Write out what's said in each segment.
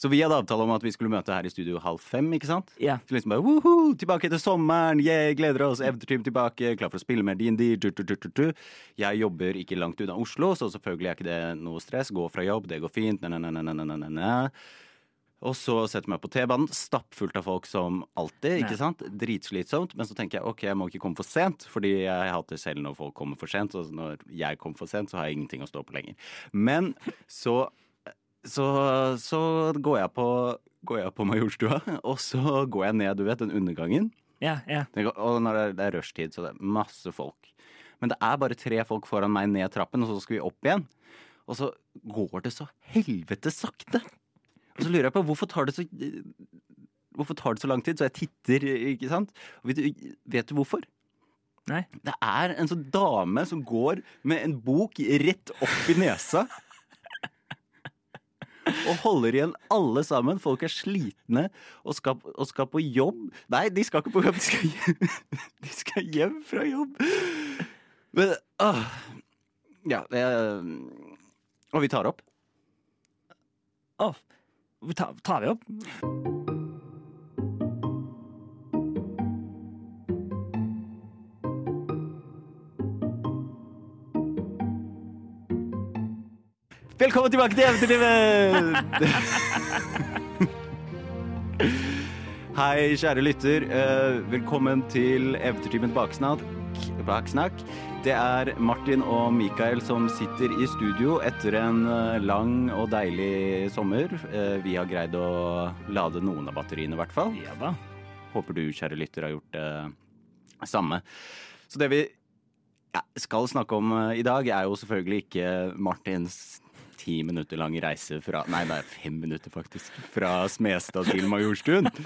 Så vi hadde avtale om at vi skulle møte her i studio halv fem. ikke sant? Ja. Så liksom bare, Woohoo, Tilbake til sommeren! Yeah, gleder oss! Eventyrteam tilbake! Klar for å spille mer DND! Jeg jobber ikke langt unna Oslo, så selvfølgelig er ikke det noe stress. Gå fra jobb, det går fint. Næ, næ, næ, næ, næ, næ. Og så setter jeg meg på T-banen, stappfullt av folk som alltid. ikke sant? Dritslitsomt. Men så tenker jeg ok, jeg må ikke komme for sent, fordi jeg hater selv når folk kommer for sent. Og når jeg kommer for sent, så har jeg ingenting å stå på lenger. Men så så, så går jeg på Går jeg på Majorstua, og så går jeg ned, du vet, den undergangen. Ja, ja. Og når det er, det er rushtid, så det er masse folk. Men det er bare tre folk foran meg ned trappen, og så skal vi opp igjen. Og så går det så helvete sakte. Og så lurer jeg på hvorfor tar det så Hvorfor tar det så lang tid? Så jeg titter, ikke sant. Vet du, vet du hvorfor? Nei. Det er en sånn dame som går med en bok rett opp i nesa. Og holder igjen alle sammen. Folk er slitne og skal, og skal på jobb. Nei, de skal ikke på jobb, de skal hjem, de skal hjem fra jobb. Men åh. Ja, det Og vi tar opp. Å, tar, tar vi opp? Velkommen tilbake til Eventyrlivet! Hei, kjære lytter. Eh, Velkommen til Eventyrtimen Baksnakk. Baksnakk. Det er Martin og Mikael som sitter i studio etter en eh, lang og deilig sommer. Eh, Vi har greid å lade noen av batteriene, i hvert fall. Ja da. Håper du, kjære lytter, har gjort det samme. Så det vi skal snakke om i dag, er jo selvfølgelig ikke Martins ti minutter lang reise fra Nei, det er fem minutter, faktisk. Fra Smestad til Majorstuen.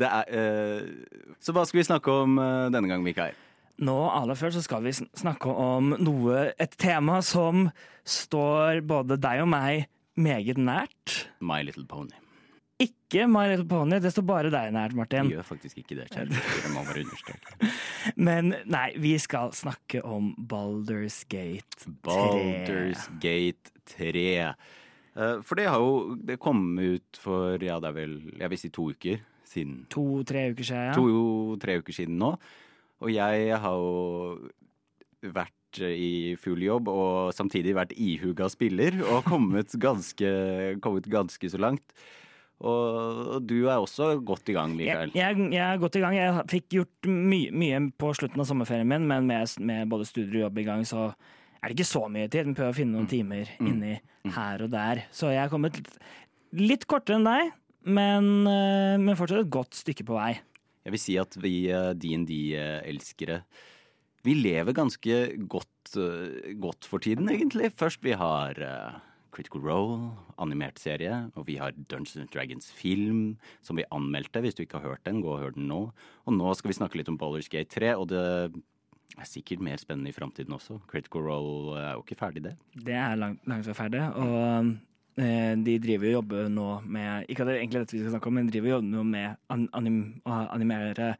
er uh, Så hva skal vi snakke om uh, denne gang, Mikael? Nå aller først så skal vi snakke om noe, et tema som står både deg og meg meget nært. My Little Pony. Ikke My Little Pony, det står bare deg nært, Martin. Vi gjør faktisk ikke det, kjære. Det må bare understreke. Men nei, vi skal snakke om Baldur's Gate 3. Baldur's Gate 3. Eh, For det har jo Det kom ut for ja, det er vel jeg vil si to uker siden. To-tre uker siden, ja. To-tre uker siden nå. Og jeg har jo vært i full jobb og samtidig vært ihuga spiller og kommet ganske, kommet ganske så langt. Og du er også godt i gang, Mikael. Jeg, jeg, jeg er godt i gang. Jeg fikk gjort my, mye på slutten av sommerferien min, men med, med både studier og jobb i gang, så er det ikke så mye tid. Vi prøver å finne noen timer inni her og der. Så jeg er kommet litt, litt kortere enn deg, men, eh, men fortsatt et godt stykke på vei. Jeg vil si at vi eh, DND-elskere Vi lever ganske godt, eh, godt for tiden, egentlig. Først vi har eh, Critical Role, animert serie, og vi har Dungeons and Dragons film, som vi anmeldte. Hvis du ikke har hørt den, gå og hør den nå. Og nå skal vi snakke litt om Baldur's Gate 3, og det er sikkert mer spennende i framtiden også. Critical Role er jo ikke ferdig, det. Det er langt, langt fra ferdig. Og eh, de driver jo og jobber nå med Ikke at det er egentlig dette vi skal snakke om, men de driver og jobber nå med anim, å animere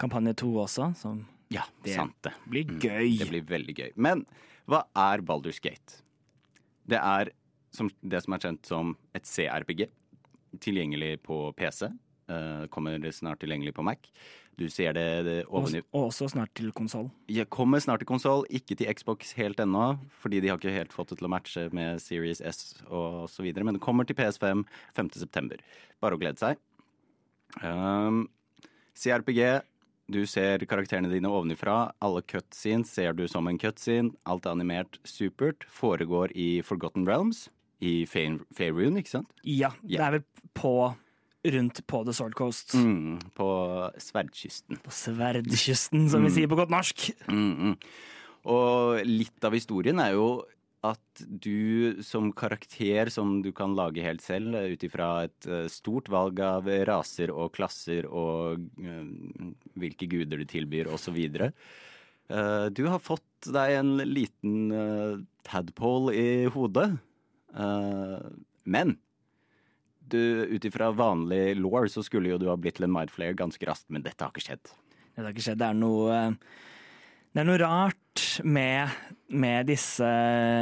kampanje to også, som Ja, Det sant det. blir Mm, gøy. Det blir veldig gøy. Men hva er Baldur's Gate? Det er som, det som er kjent som et CRPG. Tilgjengelig på PC. Uh, kommer snart tilgjengelig på Mac. Du ser det, det og, ovenif og også snart til konsoll. Jeg kommer snart til konsoll, ikke til Xbox helt ennå, fordi de har ikke helt fått det til å matche med Series S og så videre, men det kommer til PS5 5.9. Bare å glede seg. Um, CRPG, du ser karakterene dine ovenifra. Alle cutscenes ser du som en cutscene. Alt er animert supert. Foregår i Forgotten Realms, i Faerun, ikke sant? Ja, det er vel på rundt på The Sword Coast. Mm, på Sverdkysten. På Sverdkysten, som vi sier på godt norsk. Mm, mm. Og litt av historien er jo at du som karakter som du kan lage helt selv, ut ifra et eh, stort valg av raser og klasser og eh, hvilke guder du tilbyr osv. Uh, du har fått deg en liten tadpole i hodet. Eh, men ut ifra vanlig law så skulle jo du ha blitt til en mindflayer ganske raskt, men dette har ikke skjedd. Det har ikke skjedd. Det er noe Det er noe rart med, med disse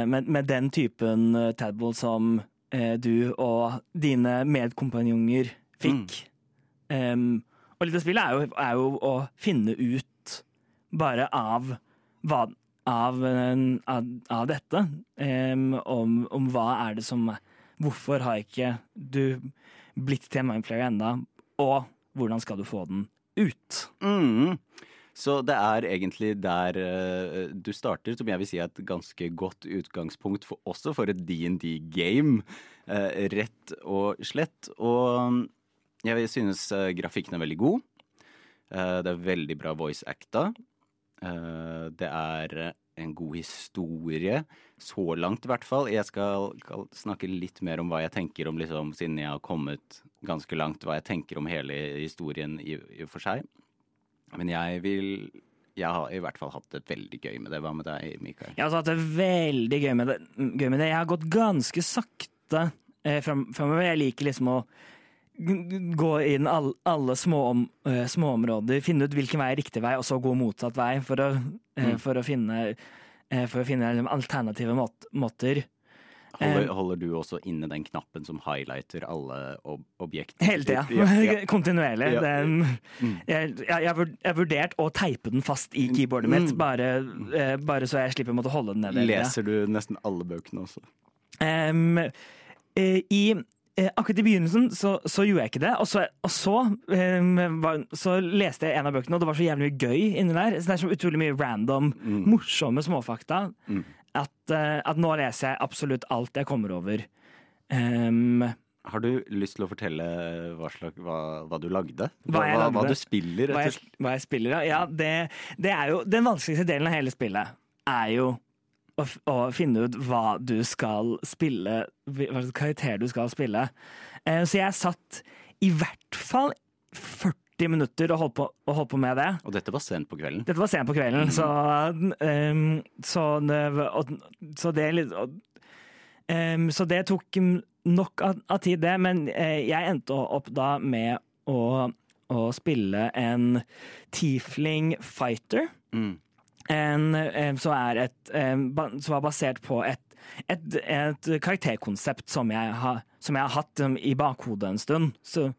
med, med den typen tadball som eh, du og dine medkompanjonger fikk. Um, og litt av spillet er jo, er jo å finne ut bare av hva av, av, av dette. Um, om, om hva er det som Hvorfor har ikke du blitt til mindflayer enda, og hvordan skal du få den ut? Mm. Så det er egentlig der eh, du starter, som jeg vil si er et ganske godt utgangspunkt for, også for et DND-game. eh, rett og slett. Og jeg synes eh, grafikken er veldig god. Det er veldig bra voice acta. Det er en god historie, så langt i hvert fall. Jeg skal, skal snakke litt mer om hva jeg tenker om, liksom, siden jeg har kommet ganske langt, hva jeg tenker om hele historien i og for seg. Men jeg vil Jeg har i hvert fall hatt det veldig gøy med det. Hva med deg, Mikael? Jeg har hatt det veldig gøy med det. Gøy med det. Jeg har gått ganske sakte eh, fram, framover. Jeg liker liksom å gå inn all, alle små om, eh, småområder, finne ut hvilken vei er riktig vei, og så gå motsatt vei for å, eh, Mm. for å finne, eh, for å finne liksom, alternative måt, måter. Holder, Eh. holder du også inne den knappen som highlighter alle ob objekter? Hele tida. Ja, ja. Kontinuerlig. Ja. Den, Mm. jeg, jeg, vurdert å teipe den fast i keyboardet mitt, Mm. bare, eh, bare så jeg slipper å måtte holde den nede. Leser du nesten alle bøkene også? Eh, I Akkurat i begynnelsen så, så gjorde jeg ikke det, og så, og så, em, var, så leste jeg en av bøkene, og det var så jævlig mye gøy inni der. Så det er så utrolig mye random, Mm. morsomme småfakta Mm. At, eh, at nå leser jeg absolutt alt jeg kommer over. Um, Har du lyst til å fortelle hva, slag, hva, hva du lagde? Hva lagde? hva du spiller? hva, jeg, jeg spiller, ja. ja det, det er jo Den vanskeligste delen av hele spillet er jo å, å finne ut hva du skal spille, hva slags karakter du skal spille. Uh, så jeg satt i hvert fall 40 minutter og holdt på, og holdt på med det. Og dette var sent på kvelden. Dette var sent på kvelden, så, um, så, det, og, så det og, um, Så det tok nok av, av tid, det. Men uh, jeg endte opp da med å, å spille en tiefling fighter. Mm. En, um, som, er et, um, ba- som var basert på et, et, et karakterkonsept som jeg, har, som jeg har hatt um, i bakhodet en stund. Så,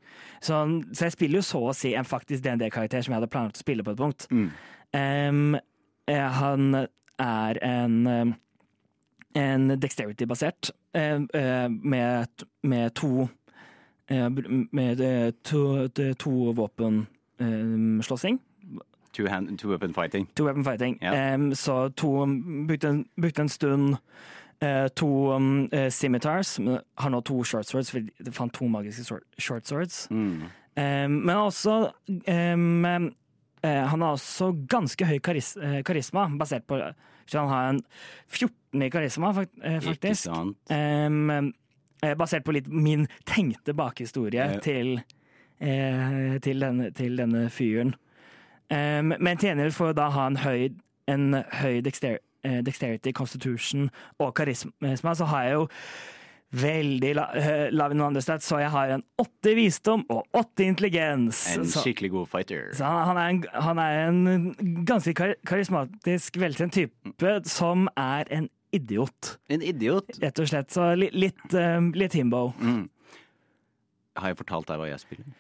så, så jeg spiller jo så å si en faktisk DND-karakter som jeg hadde planlagt å spille på et punkt. Mm. Um, han er en en dexterity-basert eh, med, med to eh, med to, to, to våpenslåssing. Two, hand, two weapon fighting. To weapon fighting. Yeah. Um, så to brukte en, brukte en stund eh, to um, eh, scimitars. Han Har nå to short swords, for jeg fant to magiske short, swords. Mm. Em, men også eh, Han har også ganske høy karis karisma, basert på Så han har en 14 i karisma, fakt faktisk. basert på litt min tenkte bakhistorie Ja. til, eh, til, denne, til denne fyren. Men til gjengjeld får da ha en høy, en høy dexter, dexterity, constitution og karisma, så har jeg jo veldig la, eh, lav i noen andre stats, så jeg har en åtte i visdom og åtte i intelligens. En skikkelig god fighter. så han, han, er en, han er en ganske kar karismatisk, veltrent type som er en idiot, En idiot. rett og slett. Så li, litt, eh, litt himbo. Mm. Har jeg fortalt deg hva jeg spiller?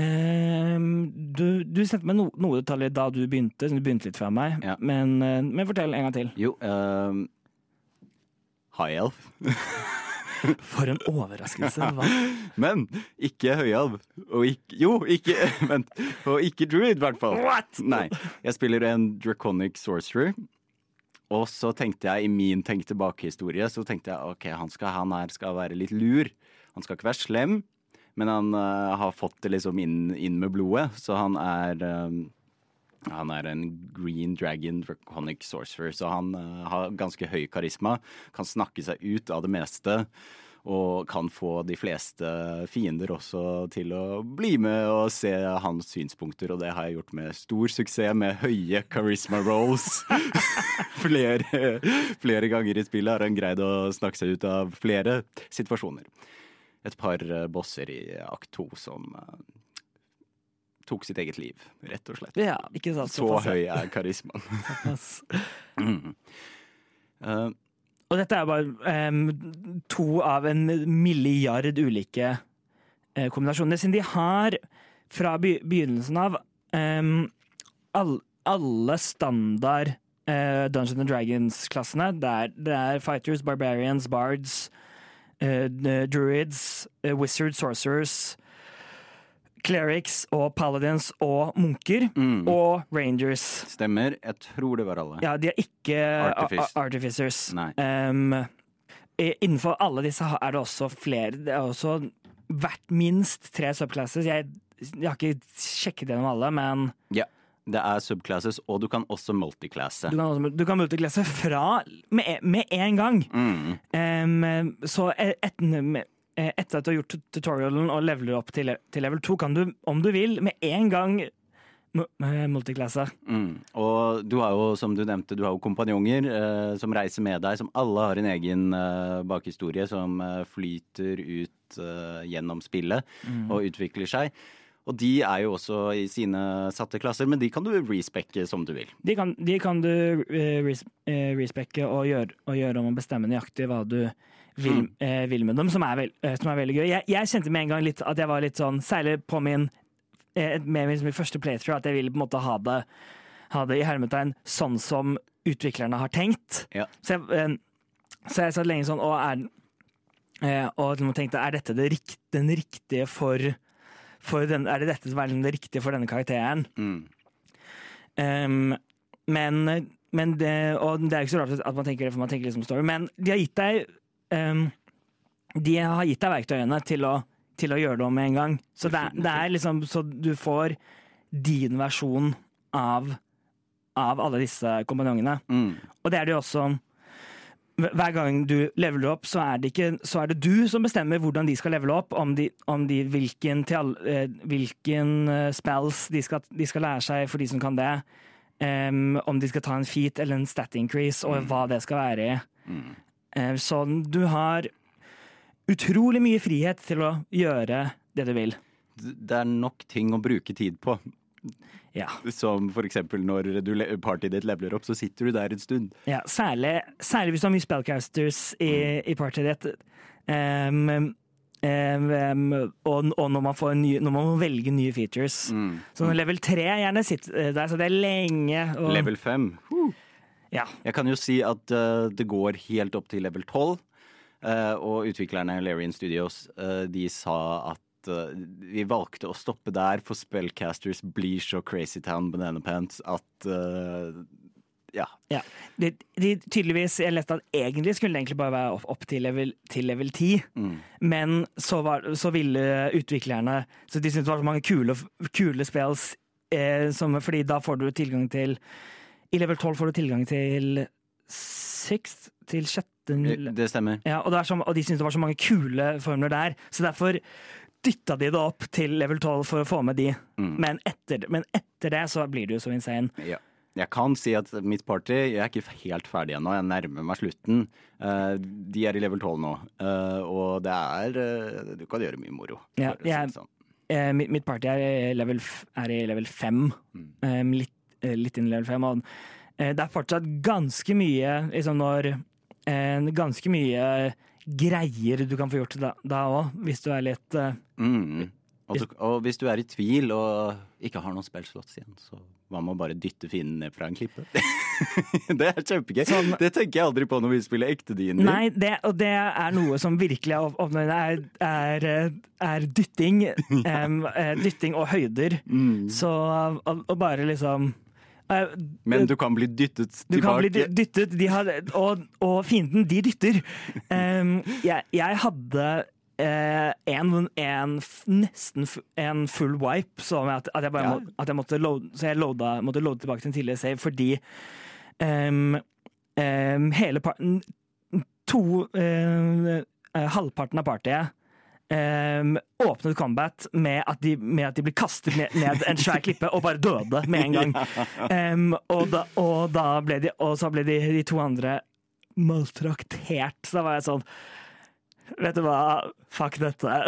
Ehm, du, du sendte meg no, noen detaljer da du begynte, så du begynte litt før meg. Ja. Men, eh, men fortell en gang til. Jo, um, High Elf. For en overraskelse. Hva? Men ikke høyalv. Og ikke Jo, ikke Vent. Og ikke druid, i hvert fall. What? Nei. Jeg spiller en draconic sorcerer. Og så tenkte jeg i min tenk tilbake-historie Så tenkte jeg ok, han, skal, han her skal være litt lur. Han skal ikke være slem, men han uh, har fått det liksom inn, inn med blodet. Så han er um, han er en green dragon draconic sorcerer, så han uh, har ganske høy karisma. Kan snakke seg ut av det meste. Og kan få de fleste fiender også til å bli med og se hans synspunkter. Og det har jeg gjort med stor suksess med høye charisma rolls. flere, flere ganger i spillet har han greid å snakke seg ut av flere situasjoner. Et par eh, bosser i akt to som eh, tok sitt eget liv, rett og slett. Ja, ikke sant. Så så høy er karismaen. Mm. uh, og dette er bare um, to av en milliard ulike uh, kombinasjoner. Siden de har fra be begynnelsen av um, all, alle standard uh, Dungeons and Dragons-klassene. Det, det er fighters, barbarians, bards, druids, eh, wizards, sorcerers, clerics og paladins og munker. Mm. Og rangers. Stemmer. Jeg tror det var alle. Ja, de er ikke Artifice. artificers. Um, innenfor alle disse er det også flere Det er også vært minst tre subclasses. Jeg, jeg har ikke sjekket gjennom alle, men Ja. Det er subclasses, og du kan også multiclasse. du kan, også, du kan multiclasse fra med, e- med en gang. Mm. Um, så et, etter, etter at du har gjort tutorialen og leveler opp til, til level 2, kan du, om du vil, med en gang eh, multiclasse. Mm. Og du har jo, som du nevnte, du har jo kompanjonger eh, som reiser med deg, som alle har en egen eh, bakhistorie som eh, flyter ut eh, gjennom spillet og utvikler seg. Og de er jo også i sine satte klasser, men de kan du respekke som du vil. De kan, de kan du uh, res, eh, respekke og gjøre, og gjøre om å bestemme nøyaktig hva du vil, eh, vil med dem, som er, vel, eh, som er veldig gøy. Jeg, jeg kjente med en gang litt at jeg var litt sånn, særlig på min, eh, med min, første playthrough, at jeg ville på en måte ha det, ha det i hermetegn sånn som utviklerne har tenkt. Ja. Så jeg, eh, så jeg satt lenge sånn, og, er, eh, og liksom tenkte, er dette det rikt, den riktige for, for den, er det dette som er det riktige for denne karakteren? Mm. Um, men, men det, og det er ikke så rart at man tenker det, for man tenker liksom story, men de har gitt deg um, De har gitt deg verktøyene til å, til å gjøre det om med en gang. Så det, det er liksom så du får din versjon av, av alle disse kompanjongene. Mm. Og det er det jo også hver gang du leveler opp, så er, det ikke, så er det du som bestemmer hvordan de skal levele opp. Om, de, om de, hvilken, til all, eh, hvilken eh, spells de skal, de skal lære seg for de som kan det. Um, om de skal ta en feat eller en stat increase, og hva det skal være i. Mm. Eh, så du har utrolig mye frihet til å gjøre det du vil. Det er nok ting å bruke tid på. Ja. Som eksempel når du, partyet ditt leveler opp, så sitter du der en stund. Ja, særlig, særlig hvis du har mye spellcasters i, i partyet ditt. Um, em, og, og når man, får en ny, når man må velge nye features. Mm. Så når level 3 gjerne sitter der, så det er lenge. Og, Level 5. Ja. Jeg kan jo si at uh, det går helt opp til level 12. Uh, og utviklerne Larian Studios uh, de sa at eh, vi valgte å stoppe der, for Spellcasters blir så crazy town banana pants at uh, ja. ja. De, de, tydeligvis, Jeg leste at egentlig skulle det egentlig bare være opp, opp til, level, til level 10. Mm. Men så, var, så ville utviklerne Så de syntes det var så mange kule, kule spells, eh, som, fordi da får du tilgang til I level 12 får du tilgang til sixth til sjette Det stemmer. ja, og, det er så, og de syntes det var så mange kule formler der, så derfor dytta de det opp til level 12 for å få med de. Mm. Men, etter, men etter det så blir det jo så insane. Ja. Jeg kan si at mitt party Jeg er ikke helt ferdig ennå. Jeg nærmer meg slutten. Eh, de er i level 12 nå, eh, og det er eh, Du kan gjøre mye moro. Ja, jeg- sånn. Mitt, party er i level, er i level 5. Mm. Litt, litt inn i level 5. Og, det er fortsatt ganske mye liksom når Ganske mye greier du kan få gjort da òg, hvis du er litt uh, Mm. Og, så, og hvis du er i tvil og ikke har noen spillslotts igjen, så hva med å bare dytte fienden ned fra en klippe? det er kjempegøy. Sånn- Det tenker jeg aldri på når vi spiller ekte D&D. Nei, det, og det er noe som virkelig er er, er, eh, dytting. eh, dytting og høyder. Mm. Så og, og bare liksom Men du kan bli dyttet tilbake. Du kan bli dyttet, de har, og, og fienden, de dytter. Um, jeg, jeg hadde uh, en, en nesten en full wipe, så at, at jeg bare Ja. at jeg måtte load, så jeg loada, måtte loade tilbake til en tidligere save fordi um, um, hele par To uh, eh, Halvparten av partyet um, åpnet combat med at, de, med at de ble kastet ned, ned en svær klippe og bare døde med en gang. Um, og, da, og, da ble de, og så ble de, de to andre maltraktert. Så da var jeg sånn vet du hva, fuck dette.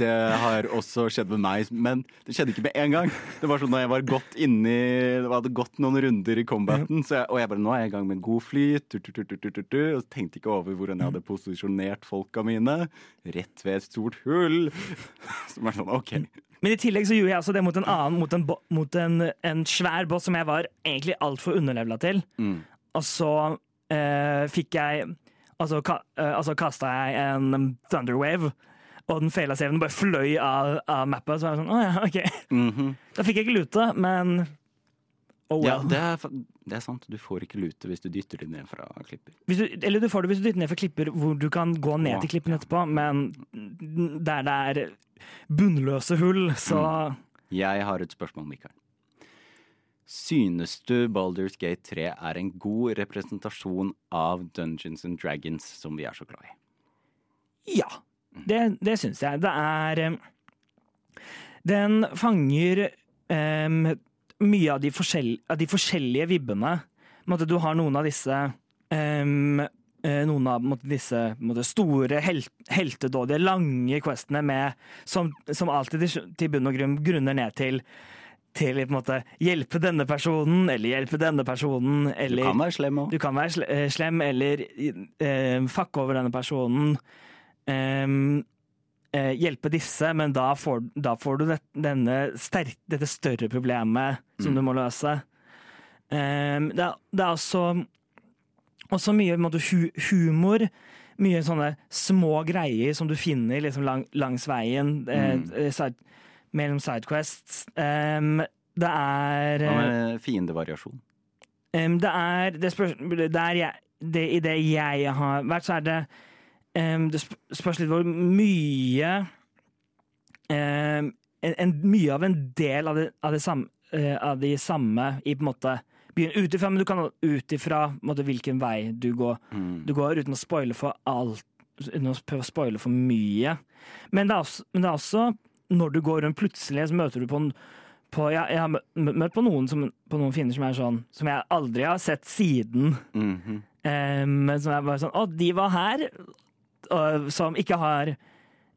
Det har også skjedd med meg, men det skjedde ikke med en gang. Det var sånn da jeg var godt inni Det hadde gått noen runder i combaten, så jeg, og jeg bare Nå er jeg i gang med en god flyt, og tenkte ikke over hvordan jeg hadde posisjonert folka mine. Rett ved et stort hull. Som er sånn OK. Men i tillegg så gjorde jeg også det mot en annen, mot en, mot en, en svær boss som jeg var egentlig altfor underlevela til. Mm. Og så eh, fikk jeg Altså, ka, eh, altså kasta jeg en Thunderwave, og den feila saven bare fløy av, av mappet. Så var jeg sånn, å ja, ok. Mhm. Da fikk jeg ikke lute, men oh Ja, well. det er, det er sant. Du får ikke lute hvis du dytter det ned fra klipper. Du, eller du får det hvis du dytter ned fra klipper hvor du kan gå ned Å, til klippen ja. etterpå, men der det er bunnløse hull, så Mm. Jeg har et spørsmål, Mikael. Synes du Baldur's Gate 3 er en god representasjon av Dungeons and Dragons, som vi er så glad i? ja. Det, det syns jeg. Det er Den fanger um, mye av de, av de forskjellige vibbene. Du har noen av disse eh, noen av disse store, helt, heltedådige, lange questene med, som, som alltid til bunn og grunn grunner ned til til på en måte hjelpe denne personen, eller hjelpe denne personen, Du kan være slem òg. du kan være eh, slem eller eh, fucke over denne personen. Em, eh, hjelpe disse, men da får, da får du denne sterk, dette større problemet som Mm. du må løse. Em, det, er, det er også, også mye måte, hu, humor. Mye sånne små greier som du finner liksom, lang, langs veien. eh, Mm. eh, mellom sidequests. Um, det er Hva eh, med fiendevariasjon? Um, det er det spørs, der jeg, det, I det jeg har vært, så er det um, Det spørs litt hvor mye en, en, Mye av en del av det, av det samme, uh, av de samme i på en måte byen ut ifra, men du kan ut ifra hvilken vei du går. Mm. Du går uten å spoile for alt, uten å prøve å spoile for mye. Men det er også, men det er også når du går rundt plutselig, så møter du på, en- på jeg, jeg har mø- mø- møtt på noen, som, på noen finner som er sånn Som jeg aldri har sett siden. Mhm. Eh, Men som er bare sånn Å, de var her! Og, som ikke har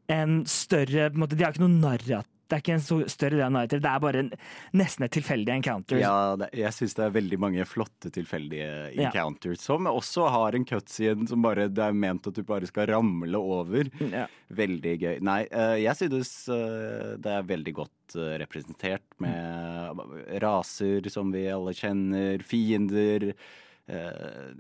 en større på en måte, De har ikke noe narrat. Det er ikke en større del av narrativ. Det er bare en, nesten et tilfeldig encounter. Ja, det, jeg syns det er veldig mange flotte tilfeldige Ja. encounters som også har en cutscene som bare det er ment at du bare skal ramle over. Ja. Veldig gøy. Nei, eh, jeg synes eh, det er veldig godt eh, representert med raser som vi alle kjenner, fiender. Eh,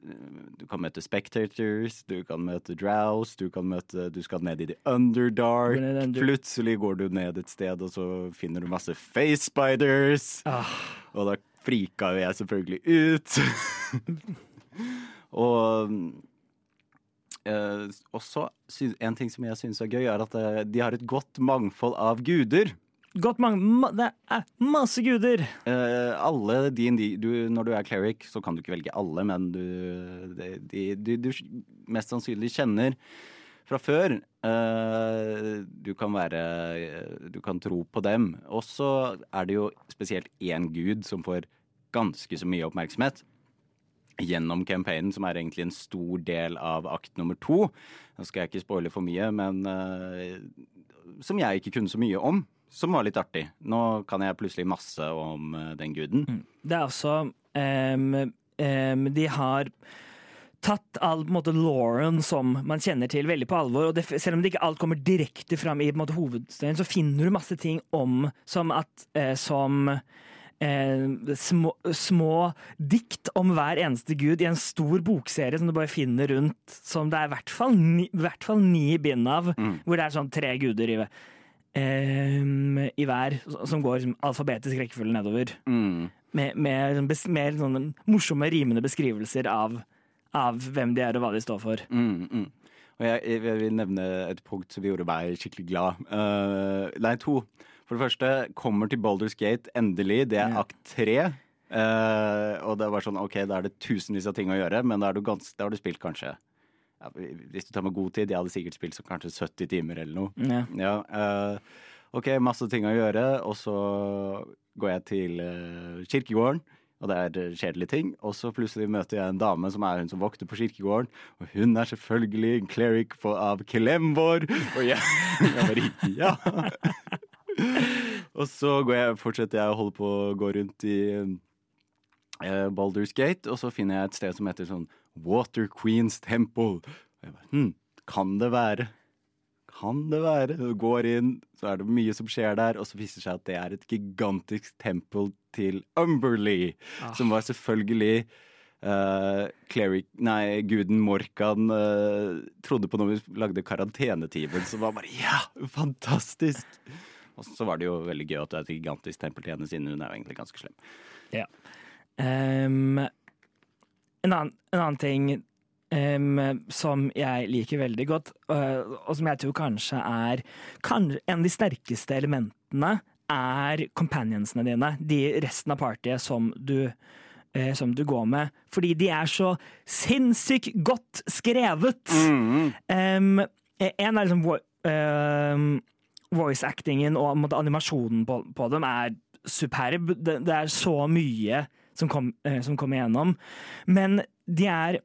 Du kan møte spectators, du kan møte drows, du kan møte Du skal ned i the underdark. Under- Plutselig går du ned et sted, og så finner du masse face spiders. Ah, Og da frika jo jeg selvfølgelig ut. og eh, også en ting som jeg syns er gøy, er at eh, de har et godt mangfold av guder. Godt mange ma, Det er masse guder! Uh, alle DND Når du er cleric, så kan du ikke velge alle, men du, de, de, du mest sannsynlig kjenner fra før. Uh, du kan være Du kan tro på dem. Og så er det jo spesielt én gud som får ganske så mye oppmerksomhet gjennom campaignen, som er egentlig en stor del av akt nummer to. Nå skal jeg ikke spoile for mye, men uh, som jeg ikke kunne så mye om. Som var litt artig. Nå kan jeg plutselig masse om eh, den guden. Det er altså um, um, De har tatt all på en måte, lauren som man kjenner til, veldig på alvor. Og det, selv om det ikke alt kommer direkte fram i måte, hovedstøyen, så finner du masse ting om som at eh, Som eh, små, små dikt om hver eneste gud i en stor bokserie som du bare finner rundt, som det er i hvert fall ni, hvert fall ni bind av, Mm. hvor det er sånn tre guder i, em, i hver, som går liksom, alfabetisk rekkefølge nedover Mm. med, med, sånn med sånne morsomme, rimende beskrivelser av, av hvem de er og hva de står for. Mm, mm. Og jeg, jeg vil nevne et punkt som gjorde meg skikkelig glad. Uh, nei, to. For det første, kommer til Boulders Gate endelig. Det er akt tre. Uh, og det var sånn, ok, da er det tusenvis av ting å gjøre, men da, har du du spilt kanskje ja, Hvis du tar med god tid, jeg hadde sikkert spilt så kanskje 70 timer eller noe. Ja. Ja, uh, ok, masse ting å gjøre, og så går jeg til uh, kirkegården. og det er kjedelige ting. Og så plutselig møter jeg en dame som er hun som vokter på kirkegården, og hun er selvfølgelig en cleric av Kelembor. Og jeg, jeg bare ja. og så jeg, fortsetter jeg å holde på å gå rundt i uh, Baldur's Gate, og så finner jeg et sted som heter sånn Water Queens Temple. Og jeg bare, hm, kan det være? Kan det være? Du går inn, så er det mye som skjer der, og så viser det seg at det er et gigantisk tempel til Umberley, ah. som var selvfølgelig uh, cleric, nei, guden Morkan uh, trodde på når vi lagde karantenetimen, som var bare ja, fantastisk! Og så var det jo veldig gøy at det er et gigantisk tempel til henne, siden hun er jo egentlig ganske slem. Ja. Um, en, annen, en annen ting Um, som jeg liker veldig godt, uh, og som jeg tror kanskje er kanskje En av de sterkeste elementene er companionsene dine. De resten av partyet som du, uh, som du går med. Fordi de er så sinnssykt godt skrevet! Mm. Um, en er liksom uh, voice-actingen og animasjonen på, på, dem er superb. Det, det er så mye som, kom, som kommer igjennom. Men de er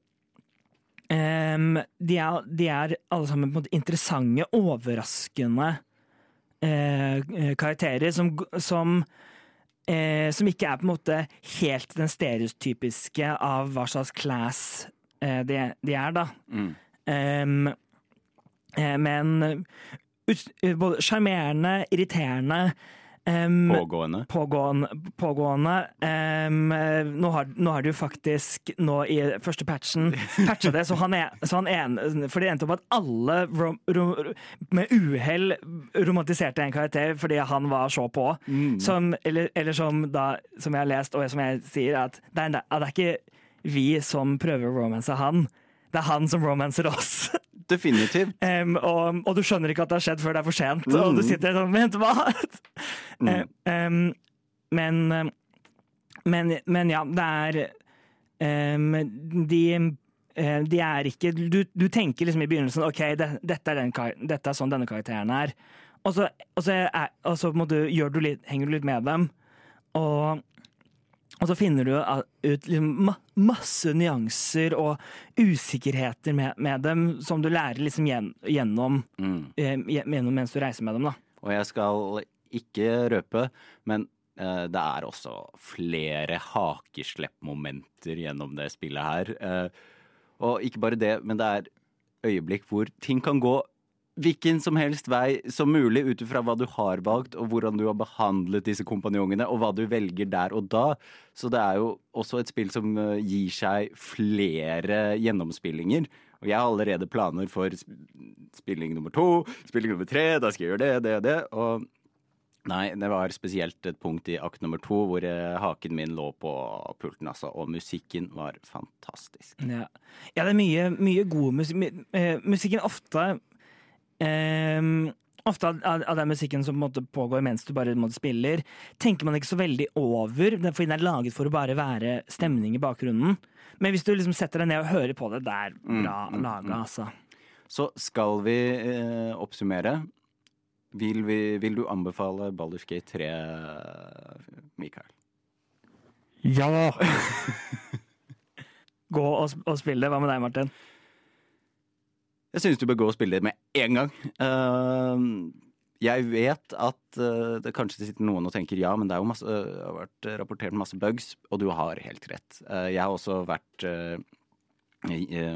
Um, de, er, de, er, alle sammen på en måte interessante, overraskende uh, karakterer som, som, uh, som, ikke er på en måte helt den stereotypiske av hva slags class uh, de, de, er, da. Mm. Um, men både sjarmerende, irriterende Um, pågående. Pågående. pågående. Um, nå, har, nå, har, du faktisk nå i første patchen patcha det, så han er, så han er For det endte opp at alle rom, rom, med uhell romantiserte en karakter fordi han var så på. Mm. Som, eller, eller, som, da, som jeg har lest, og som jeg sier, at det er, det er ikke vi som prøver å romanse han. Det er han som romanser oss. Definitivt. Um, og, og, du skjønner ikke at det har skjedd før det er for sent, mm. og du mm. sitter sånn Vent, hva?! Mm. um, men, men, men ja, det er um, de, eh, de er ikke du, du, tenker liksom i begynnelsen OK, det, dette, er den, dette, er sånn denne karakteren er. Og så, og så, er, og så du, du litt, henger du litt med dem. Og og så finner du ut liksom masse nyanser og usikkerheter med, med, dem som du lærer liksom gjennom, mm. Eh, gjennom mens du reiser med dem. da. Og jeg skal ikke røpe, men eh, det er også flere hakesleppmomenter gjennom det spillet her. Eh, og ikke bare det, men det er øyeblikk hvor ting kan gå hvilken som helst vei som mulig ut ifra hva du har valgt, og hvordan du har behandlet disse kompanjongene, og hva du velger der og da. Så det er jo også et spill som eh, gir seg flere gjennomspillinger. Og jeg har allerede planer for spilling nummer to, spilling nummer tre, da skal jeg gjøre det, det og det. Og nei, det var spesielt et punkt i akt nummer to hvor eh, haken min lå på pulten, altså. Og musikken var fantastisk. Ja, ja det er mye, mye god musikk. Eh, musikken ofte Um, ofte av, av, den musikken som måte, pågår mens du bare måte, spiller, tenker man ikke så veldig over, fordi den er laget for å bare være stemning i bakgrunnen. Men hvis du liksom setter deg ned og hører på det, det er mm, bra mm, mm, laga, altså. Så skal vi eh, oppsummere. Vil, vi, vil, du anbefale Baldur's Gate 3, Mikael? Ja! Gå og, og spill det. Hva med deg, Martin? Jeg synes du bør gå og spille det med en gang. Uh, jeg vet at uh, det kanskje sitter noen og tenker ja, men det, masse, uh, har vært rapportert masse bugs, og du har helt rett. jeg har også vært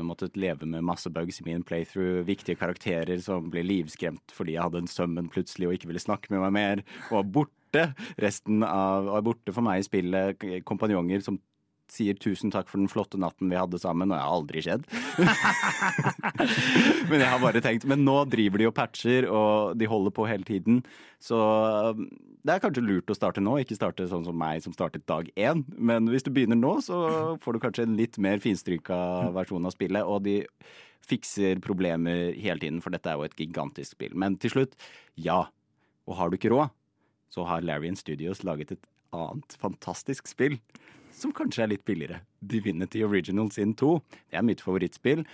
måttet leve med masse bugs i min playthrough. Viktige karakterer som ble livskremt fordi jeg hadde en sømmen plutselig og ikke ville snakke med meg mer, og borte. Resten av, var borte for meg i spillet. Kompanjonger som sier tusen takk for den flotte natten vi hadde sammen, og jeg har aldri skjedd. men jeg har bare tenkt Men nå driver de og patcher, og de holder på hele tiden. Så um, det er kanskje lurt å starte nå, ikke starte sånn som meg som startet dag én. Men hvis du begynner nå, så får du kanskje en litt mer finstryka versjon av spillet. Og de fikser problemer hele tiden, for dette er jo et gigantisk spill. Men til slutt, ja. Og har du ikke råd, så har Larian Studios laget et annet fantastisk spill som kanskje er litt billigere. Divinity Original Sin 2. Det er mitt favorittspill.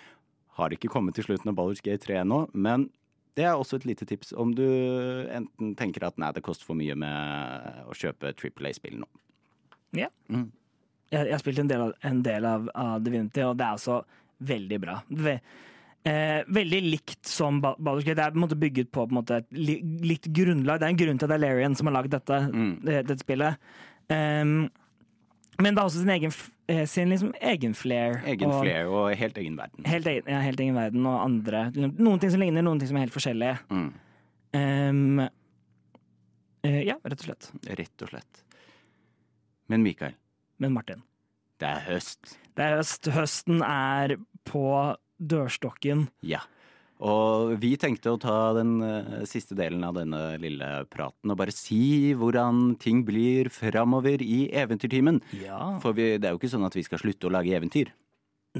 Har ikke kommet til slutten av Baldur's Gate 3 ennå, men det er også et lite tips om du enten tenker at nei, det koster for mye med å kjøpe Triple A-spill nå. Ja. Mm. jeg, jeg har spilt en del av, en del av, av Divinity, og det er altså veldig bra. Ve, eh, veldig likt som Baldur's Gate. Det er på en måte bygget på, på måte, et li, likt grunnlag. Det er en grunn til at det er Larian som har lagd dette, Mm. det, dette spillet. Em, men det har også sin egen, eh, sin liksom egen flair. Egen og flair og helt egen verden. Helt egen, ja, helt egen verden og andre. Noen ting som ligner, noen ting som er helt forskjellige. Mm. Um, uh, ja, rett og slett. Rett og slett. Men Mikael, Men Martin. det er høst. Det er høst. Høsten er på dørstokken. Ja. Og vi tenkte å ta den eh, siste delen av denne lille praten og bare si hvordan ting blir framover i Eventyrtimen. Ja. For vi, det er jo ikke sånn at vi skal slutte å lage eventyr.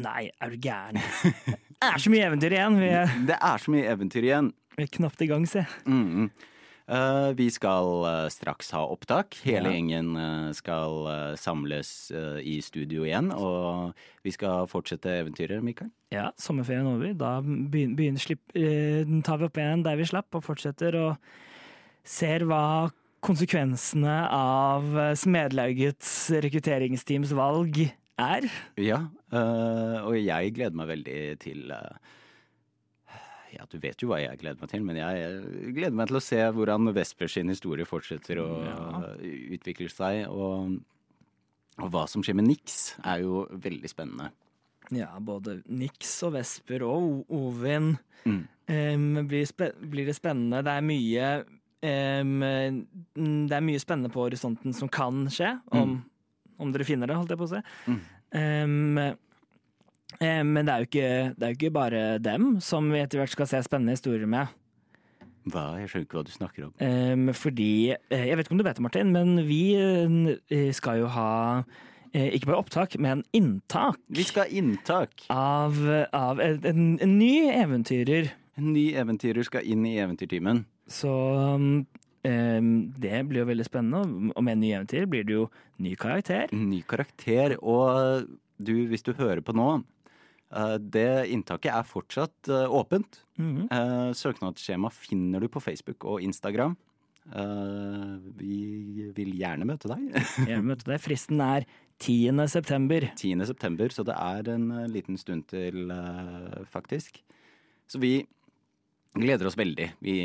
Nei, er du gæren? Det er så mye eventyr igjen. Vi er, Det er så mye eventyr igjen. vi er knapt i gang, se. Mm. Eh, vi skal eh, straks ha opptak. Hele Ja. gjengen eh, skal eh, samles eh, i studio igjen. Og vi skal fortsette eventyret, Mikael. Ja, sommerferien over. Da begynner, begynner slipp, eh, tar vi opp igjen der vi slapp, og fortsetter og ser hva konsekvensene av eh, Smedlaugets rekrutteringsteams valg er. Ja, eh, og jeg gleder meg veldig til eh, Ja, du vet jo hva jeg gleder meg til, men jeg gleder meg til å se hvordan Vesper sin historie fortsetter å Ja. utvikle seg. Og, og hva som skjer med Nix, er jo veldig spennende. Ja, både Nix og Vesper og Ovin. Mm. um, blir, blir det spennende. Det er mye mm, Det er mye spennende på horisonten som kan skje, om, om dere finner det, holdt jeg på å si. Mm. Em, men det er, jo ikke, det er jo ikke bare dem som vi etter hvert skal se spennende historier med. Hva? Jeg skjønner ikke hva du snakker om. Em, fordi eh, Jeg vet ikke om du vet det, Martin, men vi eh, skal jo ha eh, ikke bare opptak, men inntak Vi skal ha inntak. av, av en, en ny eventyrer. En ny eventyrer skal inn i Eventyrtimen. Så um, det blir jo veldig spennende. Og med en ny eventyr blir det jo ny karakter. Ny karakter. Og du, hvis du hører på nå, eh, det inntaket er fortsatt eh, åpent. Mm -hmm. søknadsskjema finner du på Facebook og Instagram. Eh, vi vil gjerne møte deg. Gjerne møte deg. Fristen er 10. september. 10. september, så det er en eh, liten stund til, eh, faktisk. Så vi gleder oss veldig. Vi,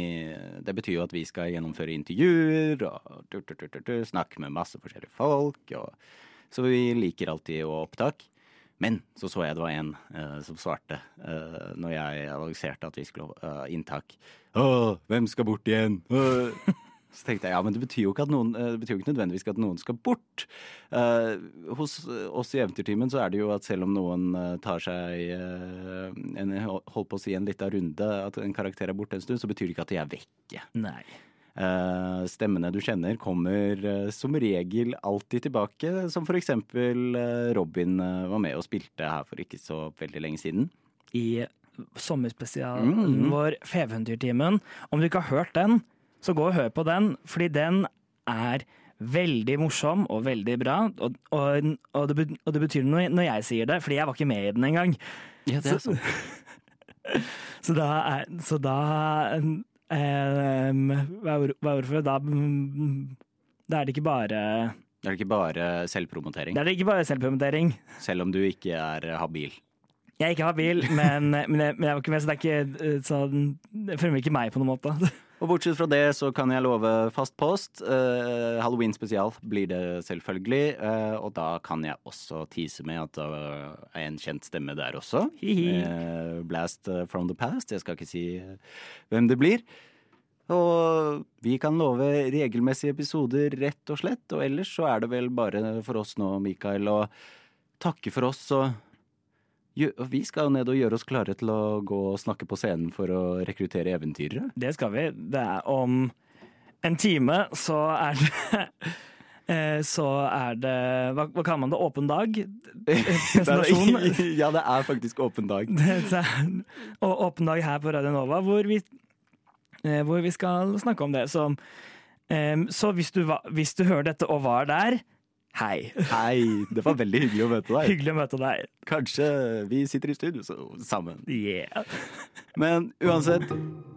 det betyr jo at vi skal gjennomføre intervjuer og tur, tur, tur, tu, tu, snakke med masse forskjellige folk. Og, så vi liker alltid å opptak. Men så så jeg det var en uh, som svarte uh, når jeg annonserte at vi skulle ha inntak. Å, hvem skal bort igjen? Uh. Så tenkte jeg ja, men det betyr jo ikke, noen, betyr jo ikke nødvendigvis at noen skal bort. Eh, hos oss i Eventyrtimen så er det jo at selv om noen tar seg eh, en, holdt på å si en liten runde, at en karakter er borte en stund, så betyr det ikke at de er vekke. Nei. Eh, stemmene du kjenner kommer eh, som regel alltid tilbake, som eksempel eh, Robin var med og spilte her for ikke så veldig lenge siden. I sommerspesialen Mhm. vår Feventyrtimen. Om du ikke har hørt den, så gå og hør på den, fordi den er veldig morsom og veldig bra. Og, og, og, det, og det betyr noe når jeg sier det, fordi jeg var ikke med i den engang. Ja, det er Så-. Så da er Så da em, Hva er ord- hva er ordet for det? Da mm, Da er det ikke bare Da er ikke bare selvpromotering, Da er det ikke bare selvpromotering. selv om du ikke er habil. Jeg er ikke habil, men, men, jeg, men jeg var ikke med, så det er ikke eh, sånn Det fremmer ikke meg på noen måte. Og bortsett fra det så kan jeg love fast post. Uh, Halloween spesial blir det selvfølgelig. Uh, og da kan jeg også tease med at det er en kjent stemme der også. Eh, Blast from the past. Jeg skal ikke si hvem det blir. Og vi kan love regelmessige episoder, rett og slett. Og ellers så er det vel bare for oss nå, Mikael, å takke for oss og vi skal jo ned og gjøre oss klare til å gå og snakke på scenen for å rekruttere eventyrere. Det skal vi. Det er om en time, så er det eh, Så er det Hva, hva kaller man det? Åpen dag? Presentasjon? ja, det er faktisk åpen dag. Og åpen dag her på Radio Nova, hvor vi, eh, hvor vi skal snakke om det. Så, så hvis, du hvis du hører dette og var der, hei. Hei, det var veldig hyggelig å møte deg. Hyggelig å møte deg. Kanskje vi sitter i studio så, sammen. Yeah. Men uansett,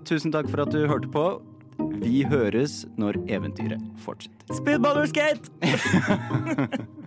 tusen takk for at du hørte på. Vi høres når eventyret fortsetter. Speedballer skate!